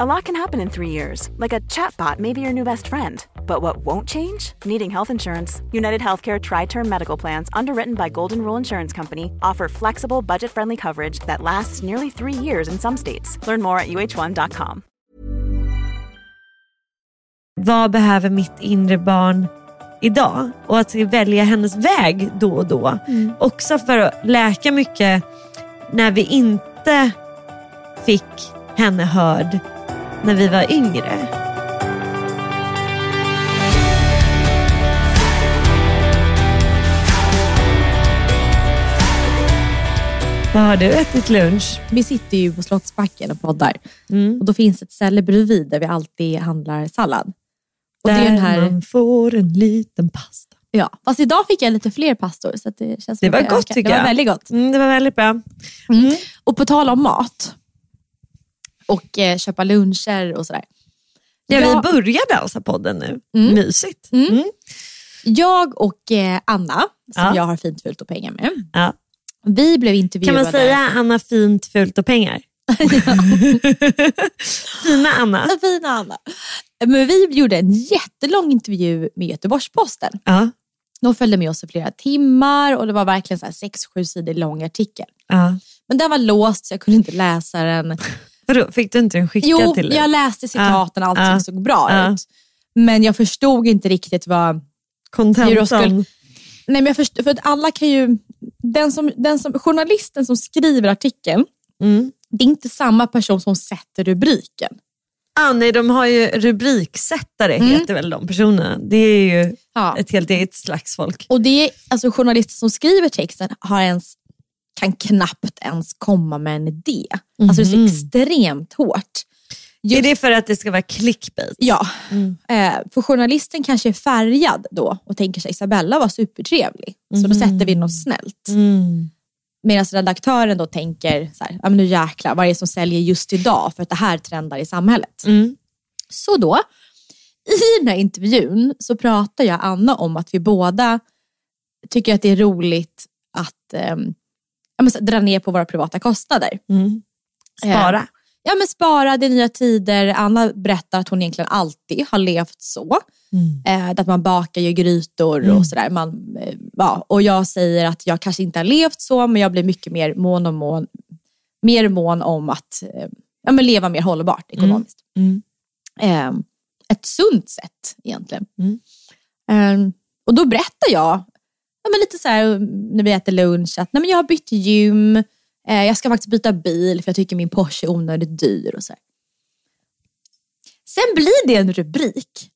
A lot can happen in three years, like a chatbot may be your new best friend. But what won't change? Needing health insurance. United Healthcare Tri Term Medical Plans, underwritten by Golden Rule Insurance Company, offer flexible, budget friendly coverage that lasts nearly three years in some states. Learn more at uh1.com. Vad behöver mitt inre barn idag? Och att välja hennes väg då och då. Mm. Också för att läka mycket när vi inte fick henne hörd när vi var yngre. Vad har du ätit lunch? Vi sitter ju på Slottsbacken och poddar. Mm. Och då finns ett ställe bredvid där vi alltid handlar sallad. Och Där det är den här, man får en liten pasta. ja. Fast idag fick jag lite fler pastor. Så att det känns Det var gott tycker Det jag. var väldigt gott. Mm, det var väldigt bra. Mm. Och på tal om mat och eh, köpa luncher och sådär. Ja, Jag- Vi började alltså podden nu. Mm. Mysigt. Mm. Mm. Jag och eh, Anna, som Ja. jag har fint, fult och pengar med. Ja. Vi blev Kan intervjuade. man säga Anna fint, fult och pengar? Fina Anna. Fina Anna. Men vi gjorde en jättelång intervju med Göteborgs-Posten. Ja. De följde med oss i flera timmar och det var verkligen så här sex, sju sidor lång artikel. Ja. Men den var låst så jag kunde inte läsa den. Vadå, fick du inte den skickad Jo, till dig? jag läste citaten och allting såg bra ut. Men jag förstod inte riktigt vad... Kontentan. Nej, men jag förstod, för att alla kan ju... Den som, den som, journalisten som skriver artikeln, Mm. det är inte samma person som sätter rubriken. Ah, nej, de har ju rubriksättare, Mm. heter väl de personerna. Det är ju Ja. ett helt eget slags folk. Och det är, alltså journalister som skriver texten har ens, kan knappt ens komma med en idé. Alltså det är Mhm. så extremt hårt. Är det för att det ska vara clickbait? Ja, Mm. eh, för journalisten kanske är färgad då och tänker sig Isabella var supertrevlig, så då sätter vi något snällt. Mm. Medan redaktören då tänker, så här, ja, men nu jäklar, vad är det som säljer just idag för att det här trendar i samhället? Mm. Så då, i den här intervjun så pratar jag Anna om att vi båda tycker att det är roligt att ehm, ja, men, så, dra ner på våra privata kostnader. Mm. Spara. Ja men spara, det är nya tider. Anna berättar att hon egentligen alltid har levt så. Mm. Eh, att man bakar ju grytor och sådär. Man, eh, ja, och jag säger att jag kanske inte har levt så, men jag blir mycket mer mån om, mån, mer mån om att eh, ja, men leva mer hållbart ekonomiskt. Mm. Eh, ett sunt sätt egentligen. Mm. Eh, och då berättar jag, ja, men lite så här, när vi äter lunch, att nej, men jag har bytt gym, eh, jag ska faktiskt byta bil för jag tycker min Porsche är onödigt dyr. Och så här. Sen blir det en rubrik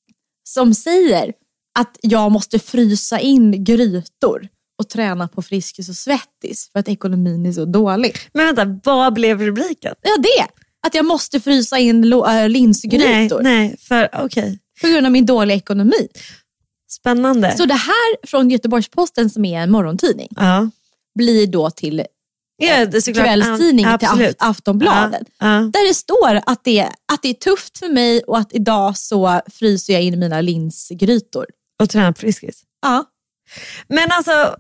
som säger att jag måste frysa in grytor och träna på Friskis och Svettis för att ekonomin är så dålig. Men vänta, vad blev rubriken? Ja, det! Att jag måste frysa in äh, linsgrytor Nej, nej, för okej. på grund av min dåliga ekonomi. Spännande. Så det här från Göteborgs-Posten som är en morgontidning ja. blir då till Ja, kvällstidning Ja, till. Af- Aftonbladet. Ja. Där det står att det, att det är tufft för mig och att idag så fryser jag in mina linsgrytor. Och träna på Friskis. Ja. Men alltså,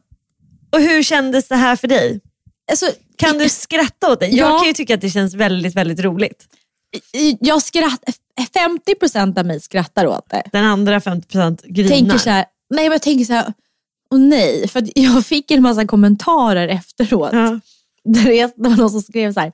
och hur kändes det här för dig? Alltså, Kan du skratta åt det? Ja. Jag kan ju tycka att det känns väldigt, väldigt roligt. jag skratt, 50% av mig skrattar åt det. Den andra 50% grinar. Tänker så här, nej, men jag tänker så här, åh nej, för jag fick en massa kommentarer efteråt. Ja. Det var någon som skrev så här,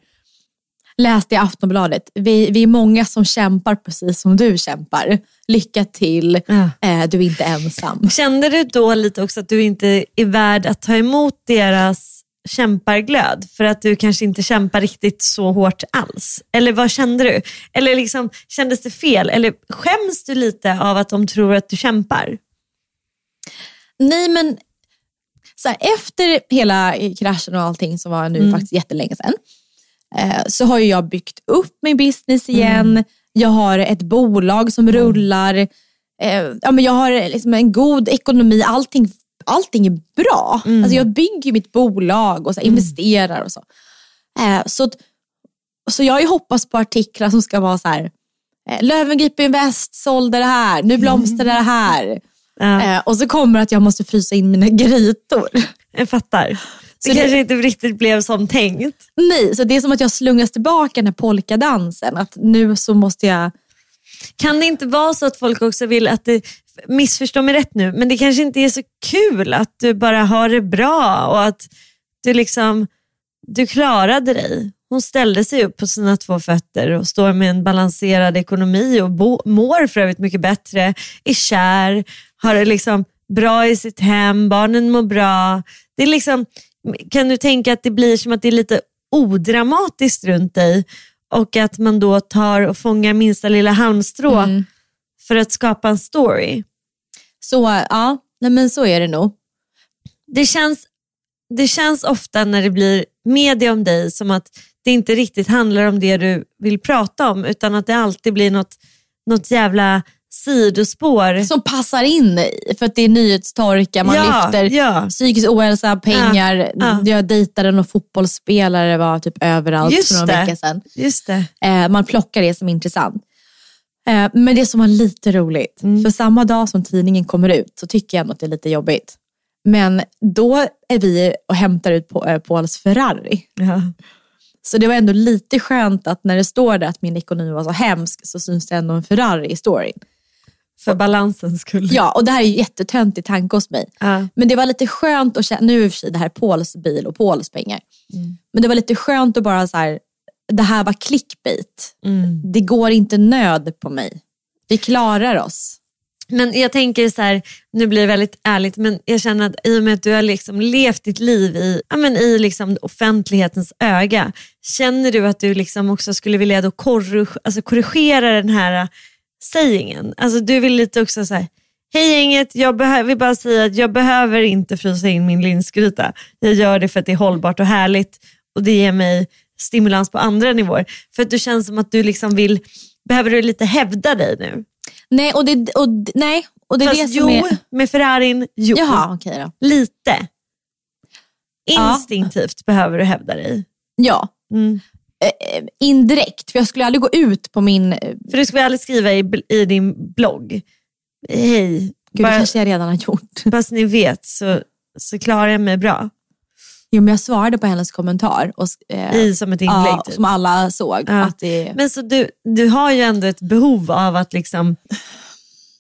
läste i Aftonbladet, vi, vi är många som kämpar precis som du kämpar. Lycka till, Ja. eh, du är inte ensam. Kände du då lite också att du inte är värd att ta emot deras kämparglöd för att du kanske inte kämpar riktigt så hårt alls? Eller vad kände du? Eller liksom, kändes det fel? Eller skäms du lite av att de tror att du kämpar? Nej men så här, efter hela kraschen och allting som var nu faktiskt jättelänge sedan eh, så har jag byggt upp min business igen. Jag har ett bolag som rullar. Eh, ja, men jag har liksom en god ekonomi. Allting, allting är bra. Alltså jag bygger mitt bolag och så här, investerar och så. Eh, så. Så jag ju hoppats på artiklar som ska vara så här. Eh, Löwengrip Invest sålde det här, nu blomstrar det här. Ja, Eh, och så kommer att jag måste frysa in mina grytor. jag fattar. Så Det det- kanske inte riktigt blev som tänkt. Nej, så det är som att jag slungas tillbaka den här polkadansen. Att nu så måste jag... Kan det inte vara så att folk också vill att det, missförstå mig rätt nu, men det kanske inte är så kul att du bara har det bra och att du liksom, du klarade dig. Hon ställde sig upp på sina två fötter och står med en balanserad ekonomi och bo, mår för övrigt mycket bättre, är kär, har det liksom bra i sitt hem, barnen mår bra. Det är liksom, kan du tänka att det blir som att det är lite odramatiskt runt dig och att man då tar och fångar minsta lilla halmstrå Mm för att skapa en story. Så ja, nej men så är det nog. Det känns, det känns ofta när det blir media om dig som att det inte riktigt handlar om det du vill prata om utan att det alltid blir något, något jävla sidospår. Som passar in för att det är nyhetstorka, man ja, lyfter ja. psykisk ohälsa, pengar. ja. Jag dejtade någon fotbollsspelare, var typ överallt Just för några veckor sedan. Just det. Eh, man plockar det som är intressant. Eh, men det som var lite roligt, Mm. för samma dag som tidningen kommer ut så tycker jag ändå att det är lite jobbigt. Men då är vi och hämtar ut eh, Pauls Ferrari. Ja. Så det var ändå lite skönt att när det står där att min ekonomi var så hemsk så syns det ändå en Ferrari i storyn. För balansens skull. Ja, och det här är ju jättetöntig tanke hos mig. Ja. Men det var lite skönt att känna, nu är det här Pauls bil och Pauls pengar. Men det var lite skönt att bara så här, det här var clickbait. Mm. Det går inte nöd på mig. Vi klarar oss. Men jag tänker så här, nu blir det väldigt ärligt, men jag känner att i och med att du har liksom levt ditt liv i, ja, men i liksom offentlighetens öga, känner du att du liksom också skulle vilja då korrig- alltså korrigera den här äh, sägningen? Alltså du vill lite också så här, hej gänget, jag vill bara säga att jag behöver inte frysa in min linsgryta. Jag gör det för att det är hållbart och härligt och det ger mig stimulans på andra nivåer. För att du känns som att du liksom vill, behöver du lite hävda dig nu? Nej, och det, och, nej, och det är Fast det jo, som är... med Ferrarin, jo. Jaha, okej då. Lite. Ja. Instinktivt behöver du hävda dig. Ja, Mm. eh, indirekt. För jag skulle aldrig gå ut på min... eh, För du skulle aldrig skriva i, i din blogg, hej, Gud, det bara, kanske jag redan har gjort. så ni vet så, så klarar jag mig bra. Jo, men jag svarade på hennes kommentar. Och, eh, I som ett inlägg. ja, typ. Som alla såg. Ja. Att det, Men så du, du har ju ändå ett behov av att liksom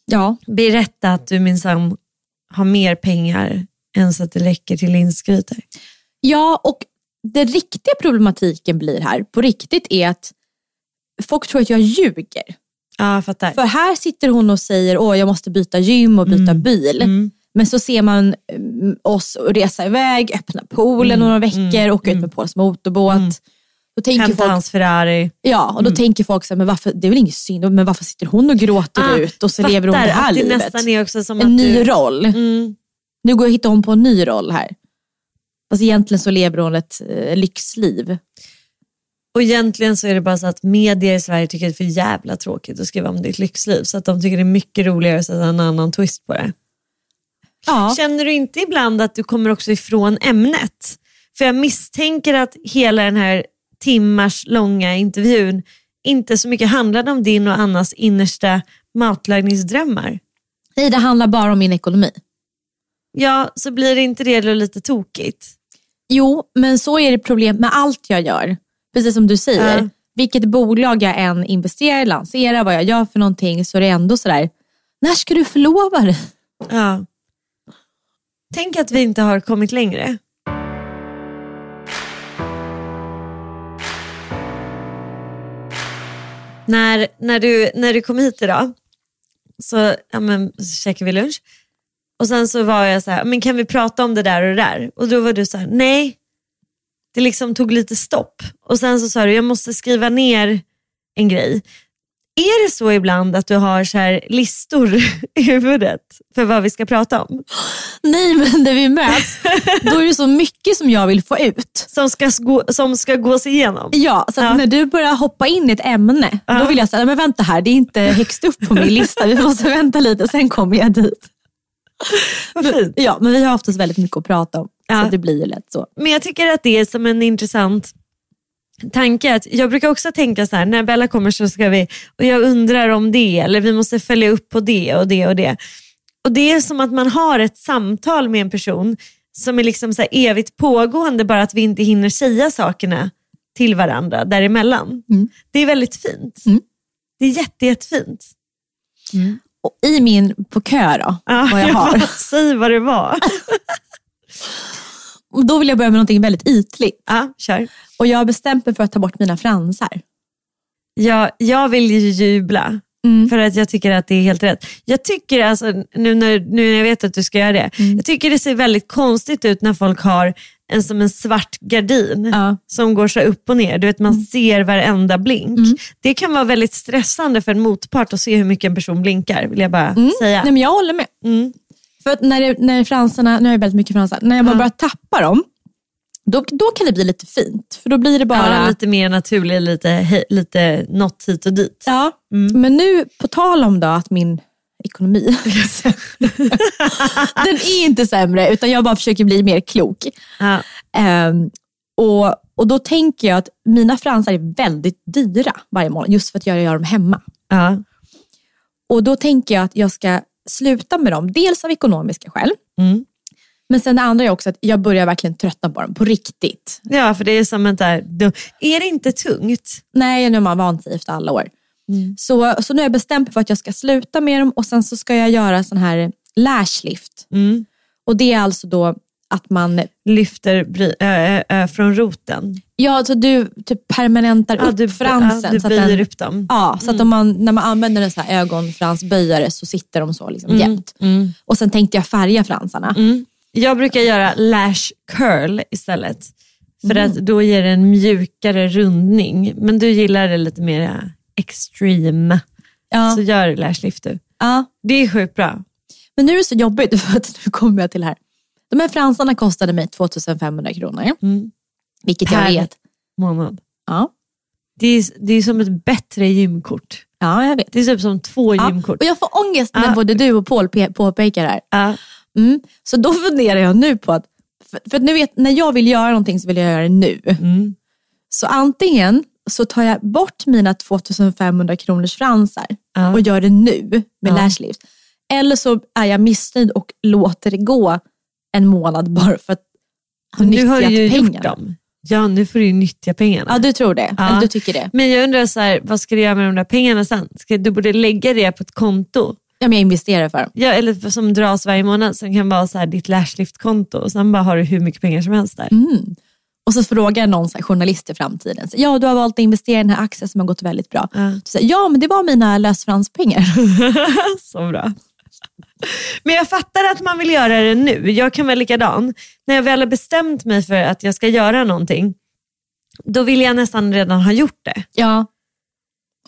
ja, berätta att du minsann har mer pengar än så att det räcker till linsgrytor. Ja, och den riktiga problematiken blir här, på riktigt, är att folk tror att jag ljuger. Ja, jag fattar. För här sitter hon och säger att jag måste byta gym och byta bil. Mm. Men så ser man mm, oss resa iväg, öppna poolen några veckor, åka ut med Pauls motorbåt. Då tänker Hämta folk, hans Ferrari. ja, och då tänker folk så här, men varför, det är väl inget synd, men varför sitter hon och gråter Ah, ut och så fattar lever hon det här livet? nästan är också som En ny du, roll. Mm. Nu går jag hittar hon på en ny roll här. Fast egentligen så lever hon ett eh, lyxliv. Och egentligen så är det bara så att media i Sverige tycker det är för jävla tråkigt att skriva om ditt lyxliv. Så att de tycker det är mycket roligare att sätta en annan twist på det. Ja. Känner du inte ibland att du kommer också ifrån ämnet? För jag misstänker att hela den här timmars långa intervjun inte så mycket handlade om din och Annas innersta matlagningsdrömmar. Nej, det handlar bara om min ekonomi. Ja, så blir det inte det lite tokigt? Jo, men så är det problem med allt jag gör. Precis som du säger. Ja. Vilket bolag jag än investerar, lanserar, vad jag gör för någonting så är det ändå sådär, när ska du förlova dig? Ja. Tänk att vi inte har kommit längre. när, när, du, när du kom hit idag så, ja, men, så käkade vi lunch. Och sen så var jag så här, men kan vi prata om det där och det där? Och då var du så här, nej. Det liksom tog lite stopp. Och sen så sa du, jag måste skriva ner en grej. Är det så ibland att du har så här listor i huvudet för vad vi ska prata om? Nej, men när vi möts, då är det så mycket som jag vill få ut. Som ska, gå, som ska gås igenom? Ja, så Ja. när du börjar hoppa in i ett ämne, Ja. då vill jag säga, men vänta här, det är inte högst upp på min lista. Vi måste vänta lite, sen kommer jag dit. Vad fint. Ja, men vi har oftast väldigt mycket att prata om. Ja. Så det blir ju lätt så. Men jag tycker att det är som en intressant tanke. Att jag brukar också tänka så här, när Bella kommer så ska vi, och jag undrar om det, eller vi måste följa upp på det och det och det. Och Det är som att man har ett samtal med en person som är liksom så evigt pågående, bara att vi inte hinner säga sakerna till varandra däremellan. Mm. Det är väldigt fint. Mm. Det är jätte, jättefint. Och I min på kö då, Ja, vad jag har. Säg vad det var. Då vill jag börja med något väldigt ytligt. Ja, kör. Och jag har bestämt mig för att ta bort mina fransar. Jag, jag vill ju jubla Mm. för att jag tycker att det är helt rätt. Jag tycker alltså, nu när, nu när jag vet att du ska göra det, Mm. jag tycker det ser väldigt konstigt ut när folk har en som en svart gardin Ja. Mm. som går så upp och ner. Du vet, man ser varenda blink. Det kan vara väldigt stressande för en motpart att se hur mycket en person blinkar, vill jag bara säga. Nej, men jag håller med. För att när, det, när fransarna, nu har jag väldigt mycket fransar, när jag bara börjar tappa dem, då, då kan det bli lite fint. För då blir det bara... Ja, lite mer naturlig, lite, lite något hit och dit. Ja, Mm. men nu på tal om då att min ekonomi, den är inte sämre utan jag bara försöker bli mer klok. Ja. Ehm, och, och då tänker jag att mina fransar är väldigt dyra varje månad just för att jag gör dem hemma. Ja. Och då tänker jag att jag ska sluta med dem, dels av ekonomiska skäl, Mm. men sen det andra är också att jag börjar verkligen tröttna på dem på riktigt. ja, för det är som ett där, då, är det inte tungt? Nej, nu har man vant sig efter alla år. Mm. Så, så nu har jag bestämt mig för att jag ska sluta med dem och sen så ska jag göra sån här lash lift. Mm. Och det är alltså då att man, Lyfter bry, ö, ö, från roten. ja alltså du typ permanentar upp du, fransen. ja, du böjer den, upp dem. Ja, så att om man, när man använder en sån här ögonfransböjare så sitter de så liksom jämnt. Mm. Och sen tänkte jag färga fransarna. Mm. Jag brukar göra lash curl istället. För Mm. att då ger det en mjukare rundning. Men du gillar det lite mer extreme. Ja, Så gör lash lift du. ja. Det är sjukt bra. Men nu är det så jobbigt för att nu kommer jag till det här. De här fransarna kostade mig 2500 kronor. Mm. Vilket jag Per vet. månad. Ja, Det är, det är som ett bättre gymkort. ja jag vet. Det är typ som två Ja. gymkort. Och jag får ångest när Ja. både du och Paul pe- påpekar det här. Ja. Mm. Så då funderar jag nu på att, för, för nu vet, när jag vill göra någonting så vill jag göra det nu. Mm. Så antingen så tar jag bort mina 2500 kronors fransar och gör det nu med Ja. Eller så är jag missnöjd och låter det gå en månad bara för att ha Nu har nyttjat du ju pengarna. gjort dem. Ja, nu får du ju nyttja pengarna. Ja, du tror det? Ja. Eller du tycker det? Men jag undrar, så här, vad ska du göra med de där pengarna sen? Ska, du borde lägga det på ett konto. Ja, men jag investerar för dem. Ja, eller som dras varje månad som kan vara så här, ditt lashlift-konto och sen bara har du hur mycket pengar som helst där. Mm. Och så frågar någon så här, journalist i framtiden. Så, ja, du har valt att investera i den här aktien som har gått väldigt bra. Ja. Så, ja, men det var mina lösfranspengar. så bra. Men jag fattar att man vill göra det nu. Jag kan vara likadan. När jag väl har bestämt mig för att jag ska göra någonting, då vill jag nästan redan ha gjort det. Ja.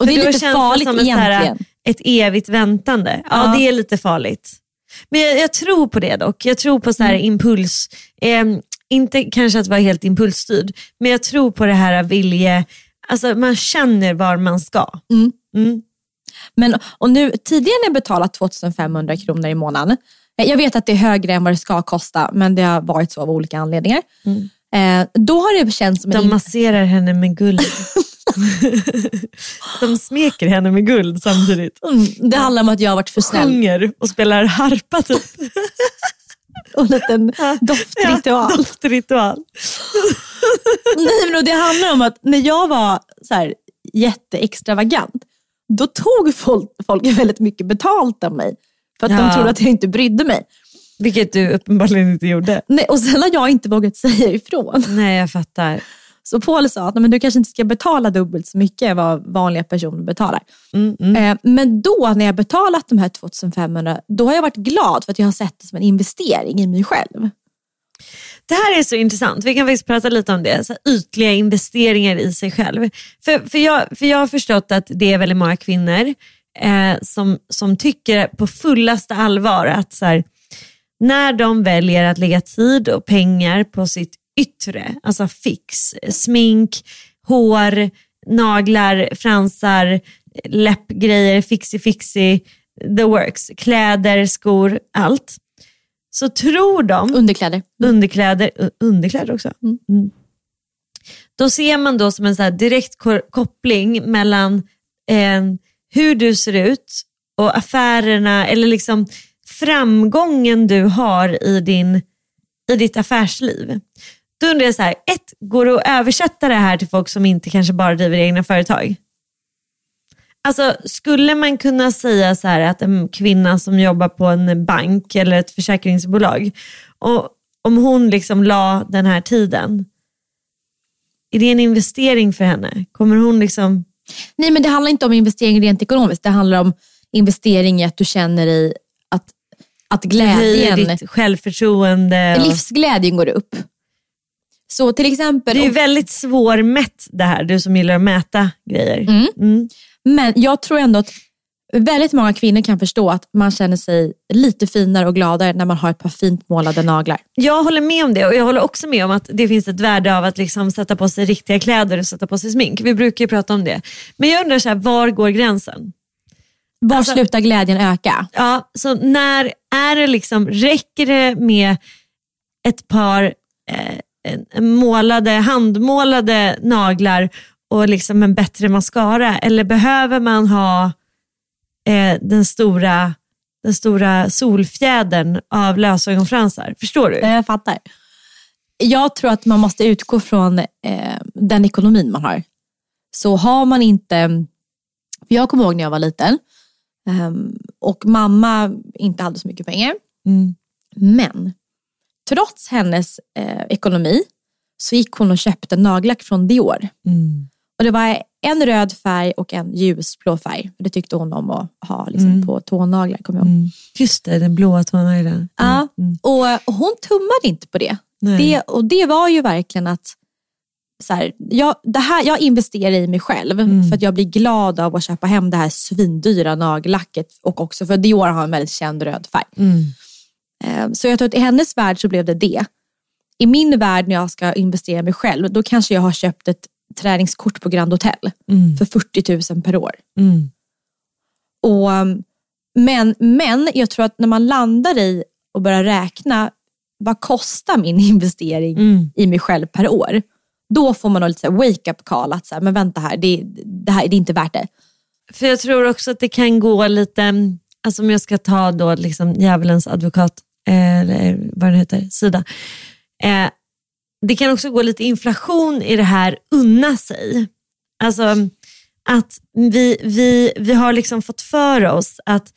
Och För det är lite farligt som ett så här, egentligen. ett evigt väntande. Ja, Ja. det är lite farligt. Men jag, jag tror på det dock. Jag tror på så här Mm. impuls. ehm, inte kanske att vara helt impulsstyrd, men jag tror på det här vilje... Alltså man känner var man ska. Mm. Mm. Men, och nu, tidigare när jag betalat 2500 kronor i månaden, eh, jag vet att det är högre än vad det ska kosta, men det har varit så av olika anledningar. Eh, då har det känts som. De masserar henne med guld. De smeker henne med guld samtidigt. Mm, det handlar om att jag har varit för snäll. Sjunger och spelar harpa typ. Och en liten doftritual. Ja, doftritual. Nej, men det handlar om att när jag var så här, jätteextravagant, då tog folk, folk väldigt mycket betalt av mig. För att Ja. de trodde att jag inte brydde mig. Vilket du uppenbarligen inte gjorde. Nej, och sen har jag inte vågat säga ifrån. Nej, jag fattar. Så Paul sa att men du kanske inte ska betala dubbelt så mycket vad vanliga personer betalar. Mm, mm. Eh, men då när jag betalat de här 2500, då har jag varit glad för att jag har sett det som en investering i mig själv. Det här är så intressant. Vi kan faktiskt prata lite om det. Så ytliga investeringar i sig själv. För, för, jag, för jag har förstått att det är väldigt många kvinnor eh, som, som tycker på fullaste allvar att så här, när de väljer att lägga tid och pengar på sitt yttre, alltså fix, smink, hår, naglar, fransar, läppgrejer, fixi-fixi, the works, kläder, skor, allt. Så tror de Underkläder. underkläder, underkläder också. Mm. Då ser man då som en så direkt ko- koppling mellan eh, hur du ser ut och affärerna eller liksom framgången du har i, din, i ditt affärsliv. Då undrar jag så här, ett, går det att översätta det här till folk som inte kanske bara driver egna företag? Alltså skulle man kunna säga så här att en kvinna som jobbar på en bank eller ett försäkringsbolag, och om hon liksom la den här tiden, är det en investering för henne? Kommer hon liksom... Nej men det handlar inte om investering rent ekonomiskt. Det handlar om investering i att du känner i att, att glädjen, ditt självförtroende? Och... livsglädjen går upp. Så till exempel, Det är väldigt svårmätt det här, du som gillar att mäta grejer. Mm. Mm. Men jag tror ändå att väldigt många kvinnor kan förstå att man känner sig lite finare och gladare när man har ett par fint målade naglar. Jag håller med om det och jag håller också med om att det finns ett värde av att liksom sätta på sig riktiga kläder och sätta på sig smink. Vi brukar ju prata om det. Men jag undrar, så här, var går gränsen? Var Alltså- slutar glädjen öka? Ja, så när är det liksom, räcker det med ett par eh, målade, handmålade naglar och liksom en bättre mascara eller behöver man ha eh, den, stora, den stora solfjädern av lösögonfransar? Förstår du? Jag fattar. Jag tror att man måste utgå från eh, den ekonomin man har. Så har man inte, för jag kommer ihåg när jag var liten ehm, och mamma inte hade så mycket pengar. Mm. Men trots hennes eh, ekonomi så gick hon och köpte nagellack från Dior. Mm. Och det var en röd färg och en ljusblå färg. Det tyckte hon om att ha liksom, på tånaglar. Kommer jag ihåg. Mm. Just det, den blåa tånaglen. Ja, Mm. och hon tummade inte på det. Nej. det. Och det var ju verkligen att så här, jag, det här, jag investerar i mig själv Mm. för att jag blir glad av att köpa hem det här svindyra nagellacket och också för Dior har en väldigt känd röd färg. Mm. Eh, Så jag tror att i hennes värld så blev det det. I min värld när jag ska investera i mig själv, då kanske jag har köpt ett träningskort på Grand Hotel Mm. för 40 000 per år. Mm. Och, um, men, men jag tror att när man landar i och börjar räkna, vad kostar min investering Mm. i mig själv per år? Då får man nog lite wake-up call, att så här, men vänta här det, det här, det är inte värt det. För jag tror också att det kan gå lite, alltså om jag ska ta då liksom djävulens advokat, eh, eller vad den heter, sida. Eh, det kan också gå lite inflation i det här unna sig. Alltså att vi, vi, vi har liksom fått för oss att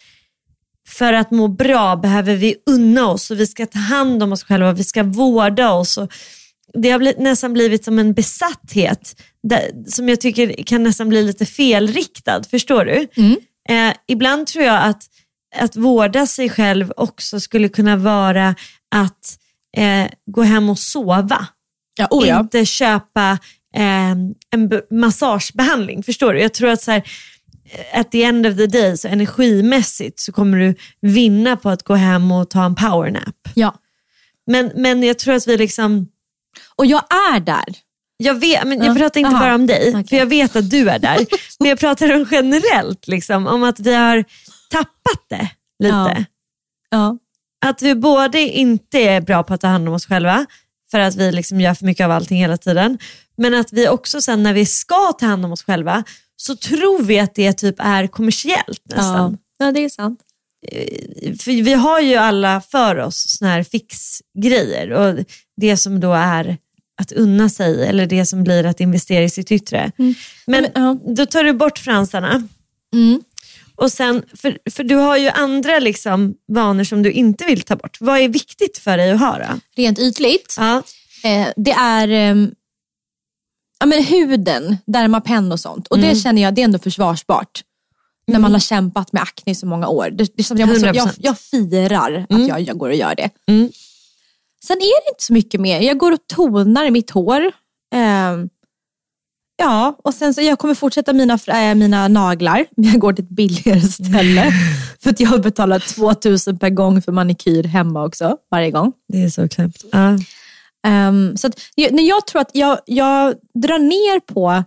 för att må bra behöver vi unna oss och vi ska ta hand om oss själva, vi ska vårda oss. Och det har blivit, nästan blivit som en besatthet som jag tycker kan nästan bli lite felriktad. Förstår du? Eh, ibland tror jag att, att vårda sig själv också skulle kunna vara att eh, gå hem och sova. Ja, oh ja. Inte köpa eh, en massagebehandling. Förstår du? Jag tror att så här, eh, at the end of the day, så energimässigt så kommer du vinna på att gå hem och ta en powernap. ja. Men, men jag tror att vi liksom Och jag är där. jag, vet, men jag Ja, pratar inte aha, bara om dig, okej. för jag vet att du är där. men jag pratar om generellt, liksom, om att vi har tappat det lite. Ja. Ja. Att vi både inte är bra på att ta hand om oss själva, för att vi liksom gör för mycket av allting hela tiden. Men att vi också sen när vi ska ta hand om oss själva, så tror vi att det typ är kommersiellt nästan. Ja. ja, det är sant. För vi har ju alla för oss såna här fixgrejer och det som då är att unna sig eller det som blir att investera i sitt yttre. Men, Men, ja. då tar du bort fransarna. Mm. Och sen, för, för du har ju andra liksom vanor som du inte vill ta bort. Vad är viktigt för dig att ha då? Rent ytligt. Ja. Eh, det är ehm, ja, men huden, dermapen och sånt. Och det känner jag, det är ändå försvarsbart. När man har kämpat med akne i så många år. Det, det jag, måste, jag, 100%. jag firar att jag, jag går och gör det. Mm. Sen är det inte så mycket mer. Jag går och tonar mitt hår. Ehm, ja, och sen så jag kommer fortsätta mina, äh, mina naglar. Men jag går till ett billigare ställe. för att jag har betalat 2000 per gång för manikyr hemma också, varje gång. Det är så knäppt. Ja. Ehm, så att, jag, jag tror att jag, jag drar ner på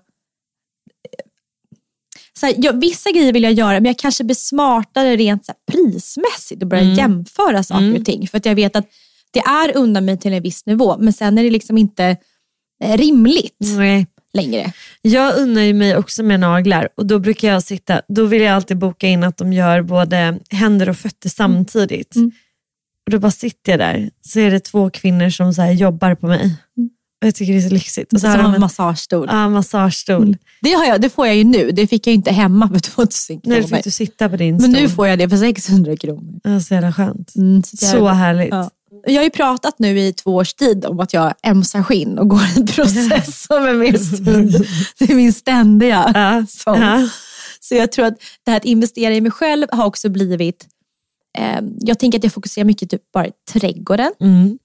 så här, jag, vissa grejer vill jag göra men jag kanske blir smartare rent så här, prismässigt och börjar jämföra saker och ting. För att jag vet att det är undan mig till en viss nivå men sen är det liksom inte eh, rimligt Nej. Längre. Jag unnar ju mig också med naglar och då brukar jag sitta, då vill jag alltid boka in att de gör både händer och fötter samtidigt. Mm. Och då bara sitter jag där, så är det två kvinnor som så jobbar på mig. Och jag tycker det är så lyxigt. Och så Som har de en massagestol. ja, massagestol. Det, har jag, det får jag ju nu, det fick jag inte hemma för 2000 Nu kronor. fick du sitta på din Men stol. nu får jag det för 600 kronor. ja, så jävla skönt. Mm, så Så härligt. Ja. Jag har ju pratat nu i två års tid om att jag ömsar skinn och går en process som är mer sund. Det är min ständiga Ja. sång. Så jag tror att det här att investera i mig själv har också blivit, eh, jag tänker att jag fokuserar mycket typ bara i trädgården. Mm.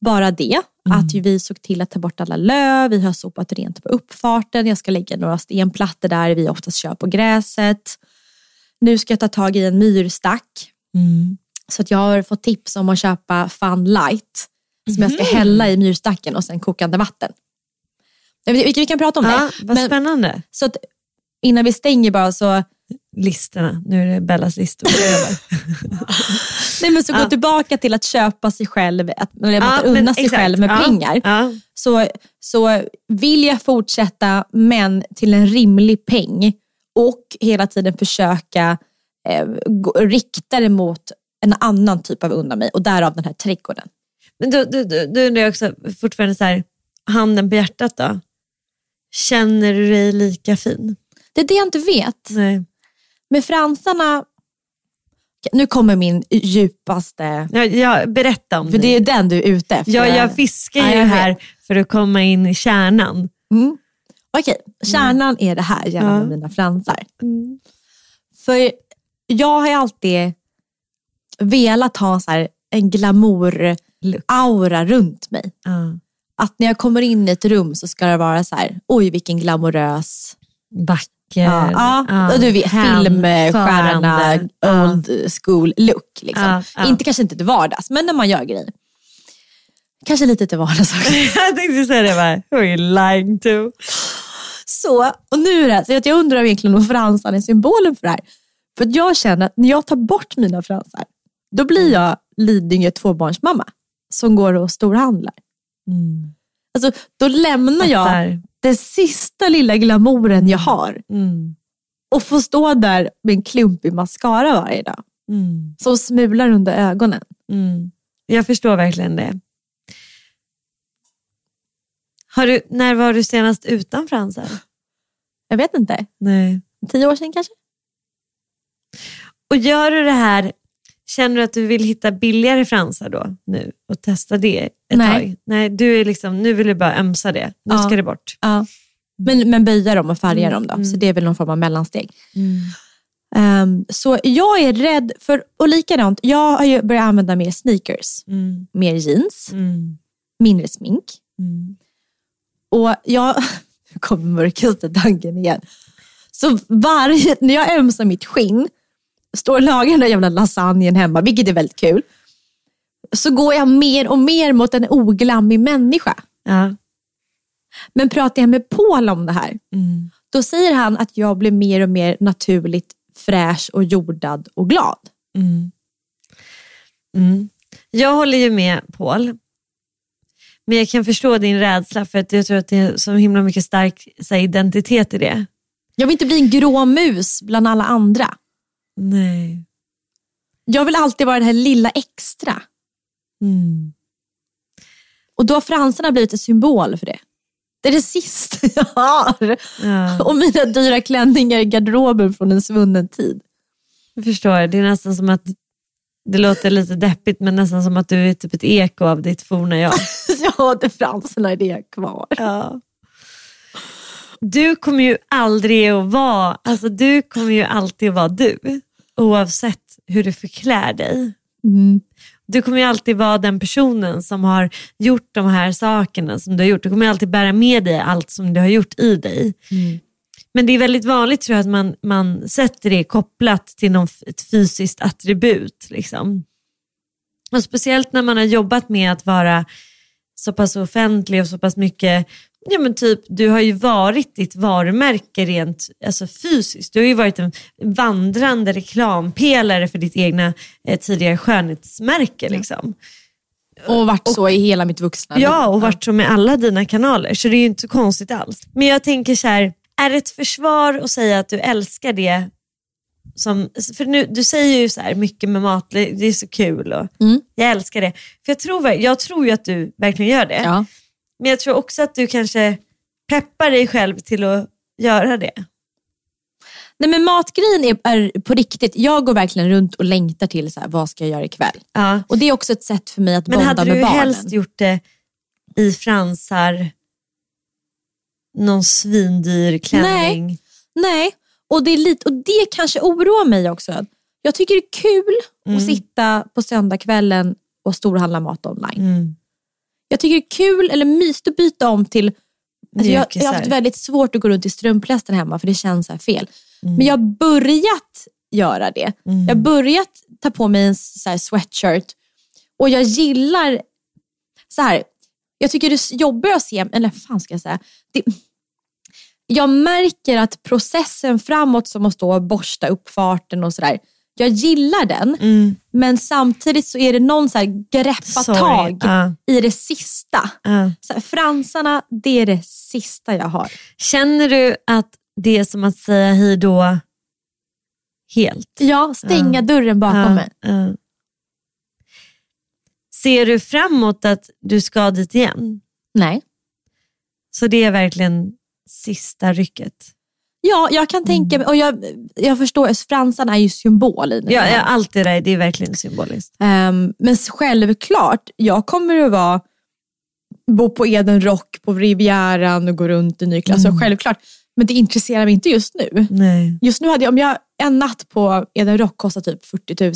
Bara det, att ju vi såg till att ta bort alla löv, vi har sopat rent på uppfarten, jag ska lägga några stenplattor där vi oftast kör på gräset. Nu ska jag ta tag i en myrstack. Mm. Så att jag har fått tips om att köpa Fun Light som jag ska hälla i myrstacken och sen kokande vatten. Vi, vi, kan prata om Ja, det. vad Men, spännande. så att innan vi stänger bara så, Listorna, nu är det Bellas listor. nej men så gå Ja. tillbaka till att köpa sig själv, att, Ja, att unna men sig exakt. själv med Ja, pengar. Så, så vill jag fortsätta men till en rimlig peng och hela tiden försöka eh, rikta det mot en annan typ av unna mig och därav den här trädgården. Men då, då, då, då undrar jag också fortfarande så här, handen på hjärtat då. Känner du dig lika fin? Det är det jag inte vet. Nej. Med fransarna, nu kommer min djupaste, Ja, ja, berätta om för det dig. är den du är ute efter. Ja, jag fiskar Ja, ju jag vet. här för att komma in i kärnan. Mm. Okej, kärnan är det här gällande Ja. mina fransar. Mm. För jag har ju alltid velat ha så här en glamour-aura runt mig. Ja. Att när jag kommer in i ett rum så ska det vara så här, oj vilken glamorös Vacker. Ja, ja. och du vet, filmstjärna. Ja. old school look. Liksom. Ja, ja. Inte kanske inte till vardags, men när man gör grejer. Kanske lite till vardags också. jag tänkte säga det bara, who are you lying to? Så, och nu är det så att jag undrar egentligen om fransarna är symbolen för det här. För att jag känner att när jag tar bort mina fransar, då blir jag Lidingö tvåbarnsmamma som går och storhandlar. Mm. Alltså, då lämnar jag den sista lilla glamouren jag har Mm. och får stå där med en klumpig mascara varje dag. Mm. som smular under ögonen. Mm. Jag förstår verkligen det. Har du, när var du senast utan fransar? Jag vet inte, Nej. tio år sedan kanske? Och gör du det här, känner du att du vill hitta billigare fransar då nu och testa det ett Nej. tag? Nej, du är liksom, nu vill du bara ömsa det. Nu Ja. ska det bort. Ja. Men, men böja dem och färga Mm, dem då, mm. så det är väl någon form av mellansteg. Ehm, så jag är rädd för, och likadant, jag har ju börjat använda mer sneakers, Mm. mer jeans, Mm. mindre smink. Mm. Och jag, nu kommer mörkaste tanken igen. Så varje, när jag ömsar mitt skinn, står och lagar den där jävla lasagnen hemma, vilket är väldigt kul, så går jag mer och mer mot en oglammig människa. Ja. Men pratar jag med Paul om det här, Mm. då säger han att jag blir mer och mer naturligt fräsch och jordad och glad. Mm. Mm. Jag håller ju med Paul. Men jag kan förstå din rädsla för att jag tror att det är så himla mycket stark här, identitet i det. Jag vill inte bli en grå mus bland alla andra. Nej. Jag vill alltid vara det här lilla extra. Mm. Och då har fransarna blivit en symbol för det. Det är det sista jag har. Ja. Och mina dyra klänningar i garderoben från en svunnen tid. Jag förstår, det är nästan som att det låter lite deppigt men nästan som att du är typ ett eko av ditt forna jag. Har inte fransarna i det kvar. Ja. du kommer ju aldrig att vara, alltså du kommer ju alltid att vara du. Oavsett hur du förklär dig. Mm. Du kommer ju alltid vara den personen som har gjort de här sakerna som du har gjort. Du kommer alltid bära med dig allt som du har gjort i dig. Mm. Men det är väldigt vanligt tror jag att man, man sätter det kopplat till någon, ett fysiskt attribut. Liksom. Och Speciellt när man har jobbat med att vara så pass offentlig och så pass mycket Ja men typ, du har ju varit ditt varumärke rent alltså fysiskt. Du har ju varit en vandrande reklampelare för ditt egna eh, tidigare skönhetsmärke. Liksom. Och varit så i hela mitt vuxna liv. Ja, och varit så med alla dina kanaler. Så det är ju inte så konstigt alls. Men jag tänker så här, är det ett försvar att säga att du älskar det? Som, för nu, du säger ju så här mycket med mat, det är så kul och Mm. jag älskar det. För jag tror, jag tror ju att du verkligen gör det. Ja. Men jag tror också att du kanske peppar dig själv till att göra det. Nej men matgrejen är, är på riktigt. Jag går verkligen runt och längtar till så här, vad ska jag göra ikväll? Ja. Och det är också ett sätt för mig att Men bonda hade med du barnen. helst gjort det i fransar, någon svindyr klänning? Nej, och det, är lite, och det kanske oroar mig också. Jag tycker det är kul Mm. att sitta på söndagskvällen och storhandla mat online. Mm. Jag tycker det är kul eller mysigt att byta om till Alltså jag, jag har haft väldigt svårt att gå runt i strumplästen hemma för det känns så fel. Mm. Men jag har börjat göra det. Jag har börjat ta på mig en så sweatshirt och jag gillar så här. Jag tycker det är jobbigt att se, eller fan ska jag säga? Det, jag märker att processen framåt som att stå och borsta upp farten och sådär. Jag gillar den, Mm. men samtidigt så är det någon så här greppa Sorry. tag Ja, i det sista. ja. Så här, fransarna, det är det sista jag har. Känner du att det är som att säga hej då helt? Ja, stänga dörren bakom mig. Ser du framåt att du ska dit igen? Nej. Så det är verkligen sista rycket? Ja, jag kan tänka mig, och jag, jag förstår, fransarna är ju symbol i det Ja, ja, allt det där det är verkligen symboliskt. Ehm, men självklart, jag kommer att vara, bo på Eden Rock på Rivieran och gå runt i ny klass. Så självklart. Men det intresserar mig inte just nu. Nej. Just nu hade jag, om jag en natt på Eden Rock kostar typ 40 000.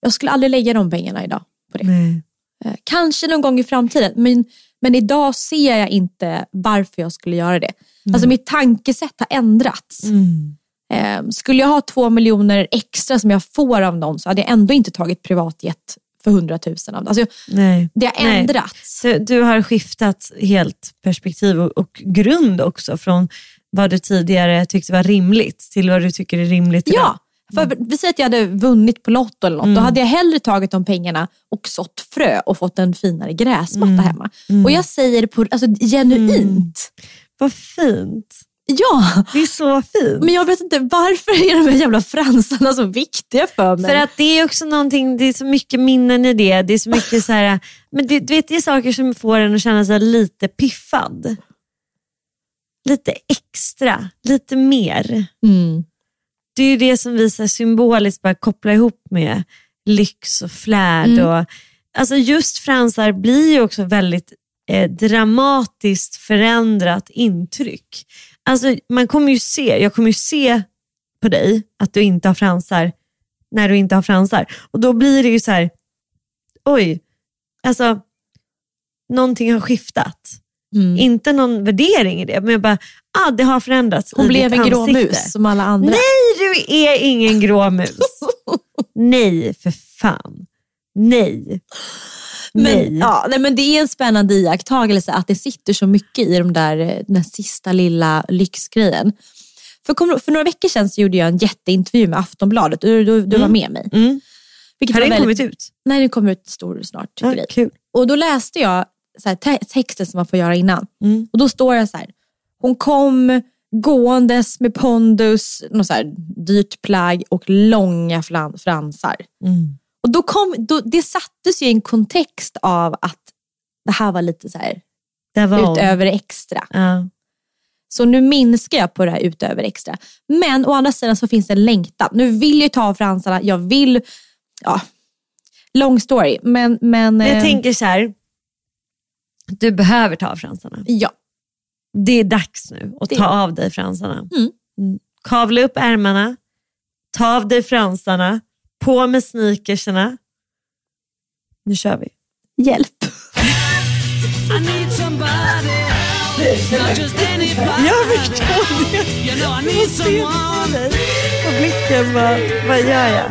Jag skulle aldrig lägga de pengarna idag på det. Nej. Eh, Kanske någon gång i framtiden, men, men idag ser jag inte varför jag skulle göra det. Alltså mitt tankesätt har ändrats. Mm. Eh, skulle jag ha två miljoner extra som jag får av någon så hade jag ändå inte tagit privatjet för 100 000 av det. Alltså, Nej. det har ändrats. Du, du har skiftat helt perspektiv och, och grund också från vad du tidigare tyckte var rimligt till vad du tycker är rimligt idag. Ja, för vi säger att jag hade vunnit på Lotto eller något. Då hade jag hellre tagit de pengarna och sått frö och fått en finare gräsmatta hemma. Och jag säger det på, alltså, genuint. Vad fint. Ja, Det är så fint. men jag vet inte varför är de här jävla fransarna så viktiga för mig? För att det är också någonting, det är så mycket minnen i det. Det är så mycket så här, men det, du vet, det är saker som får en att känna sig lite piffad. Lite extra, lite mer. mm. Det är ju det som vi så symboliskt bara kopplar ihop med lyx och flärd. Mm. Och, alltså just fransar blir ju också väldigt eh, dramatiskt förändrat intryck. Alltså man kommer ju se, jag kommer ju se på dig att du inte har fransar när du inte har fransar. Och då blir det ju så här, oj, alltså någonting har skiftat. Mm. Inte någon värdering i det, men jag bara, ah, det har förändrats Hon blev en grå mus som alla andra. Nej, du är ingen grå mus. Nej, för fan. Nej. Nej. Men, ja, nej, men det är en spännande iakttagelse att det sitter så mycket i de där, eh, den sista lilla lyxgrejen. För, för några veckor sedan gjorde jag en jätteintervju med Aftonbladet. Du, du, du var med mig. Mm. Vilket Har den väldigt- kommit ut? Nej, den kommer ut stor snart. Ja, grej. kul. Och då läste jag så här, te- texten som man får göra innan. Mm. Och då står det så här. Hon kom gåendes med pondus, något så här dyrt plagg och långa fransar. Mm. Och då kom, då, det sattes ju i en kontext av att det här var lite så här var utöver extra. Ja. Så nu minskar jag på det här utöver extra. Men å andra sidan så finns det en längtan. Nu vill jag ta av fransarna, jag vill, ja, long story. Men, men Men jag eh, tänker så här, du behöver ta av fransarna. ja. det är dags nu att Det- ta av dig fransarna. Mm. Mm. Kavla upp ärmarna, ta av dig fransarna, på med sneakersarna. Nu kör vi. Hjälp. Jag förstår det. Know I need someone. Och blicken bara, vad gör jag?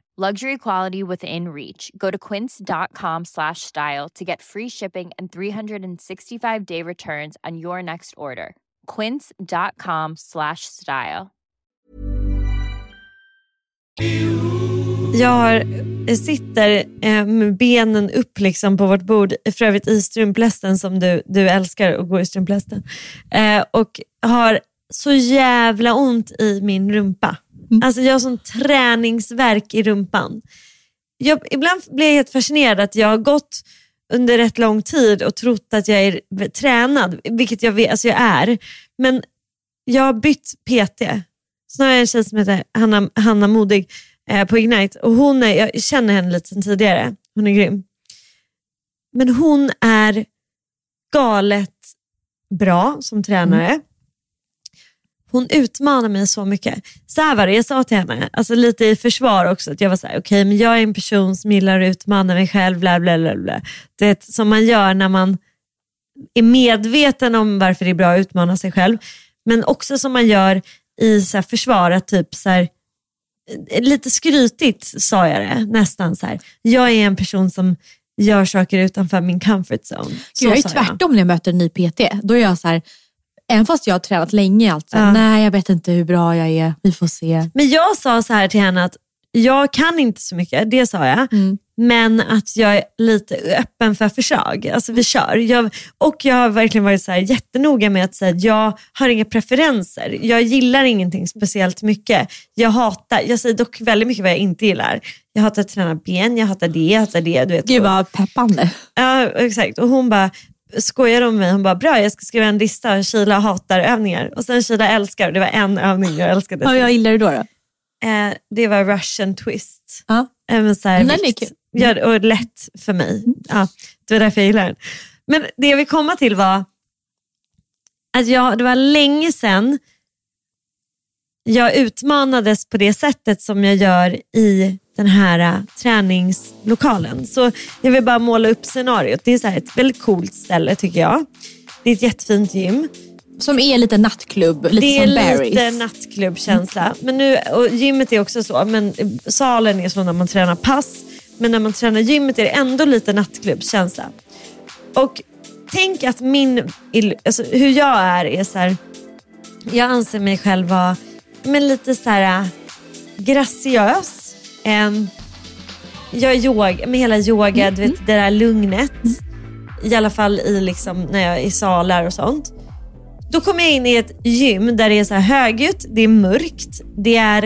Luxury quality within reach. Go to quince.com slash style to get free shipping and 365 day returns on your next order. Quince.com slash style. Jag har, jag sitter eh, med benen upp liksom på vårt bord, för övrigt i strumplästen som du, du älskar att gå i strumplästen. Eh, och har så jävla ont i min rumpa. Alltså jag har sån träningsverk i rumpan. Jag, ibland blir jag helt fascinerad att jag har gått under rätt lång tid och trott att jag är tränad, vilket jag, vet, alltså jag är. Men jag har bytt PT. Så nu har jag en tjej som heter Hanna, Hanna Modig eh, på Ignite och hon är, jag känner henne lite sedan tidigare. Hon är grym. Men hon är galet bra som tränare. Hon utmanar mig så mycket. Så här var det, jag sa till henne, alltså lite i försvar också, att jag var så här, okej men jag är en person som gillar att utmana mig själv, bla bla bla. bla. Det är som man gör när man är medveten om varför det är bra att utmana sig själv. Men också som man gör i så här försvar, att typ så här, lite skrytigt sa jag det nästan så här. Jag är en person som gör saker utanför min comfort zone. Så jag är tvärtom när jag möter en ny PT. Då är jag så här, även fast jag har tränat länge, alltså, Ja. nej jag vet inte hur bra jag är, vi får se. Men jag sa så här till henne att jag kan inte så mycket, det sa jag. Mm. Men att jag är lite öppen för förslag. Alltså vi kör. Jag, och jag har verkligen varit så här jättenoga med att säga att jag har inga preferenser. Jag gillar ingenting speciellt mycket. Jag hatar, jag säger dock väldigt mycket vad jag inte gillar. Jag hatar att träna ben, jag hatar det, jag hatar det. Du vet, Gud vad peppande. Ja, exakt. Och hon bara skojade om mig. Hon bara, bra jag ska skriva en lista. Kila hatar övningar. Och sen Kila älskar. Och det var en övning jag älskade. Vad jag gillar du då? då? Eh, det var russian twist. Ja. Även så här, Den är kul. Ja, och lätt för mig. Ja, det var därför jag gillar den. Men det jag vill komma till var att jag, det var länge sedan jag utmanades på det sättet som jag gör i den här äh, träningslokalen. Så jag vill bara måla upp scenariot. Det är så här ett väldigt coolt ställe tycker jag. Det är ett jättefint gym. Som är lite nattklubb, lite Det är som Barry's. lite nattklubbkänsla. Men nu, och gymmet är också så, men salen är så när man tränar pass. Men när man tränar gymmet är det ändå lite nattklubbskänsla. Och tänk att min, alltså hur jag är, är så här, jag anser mig själv vara men lite så här äh, graciös. Em, jag är yoga, med hela yoga, du vet det där lugnet. I alla fall i, liksom, när jag är i salar och sånt. Då kommer jag in i ett gym där det är så här högljutt, det är mörkt, det är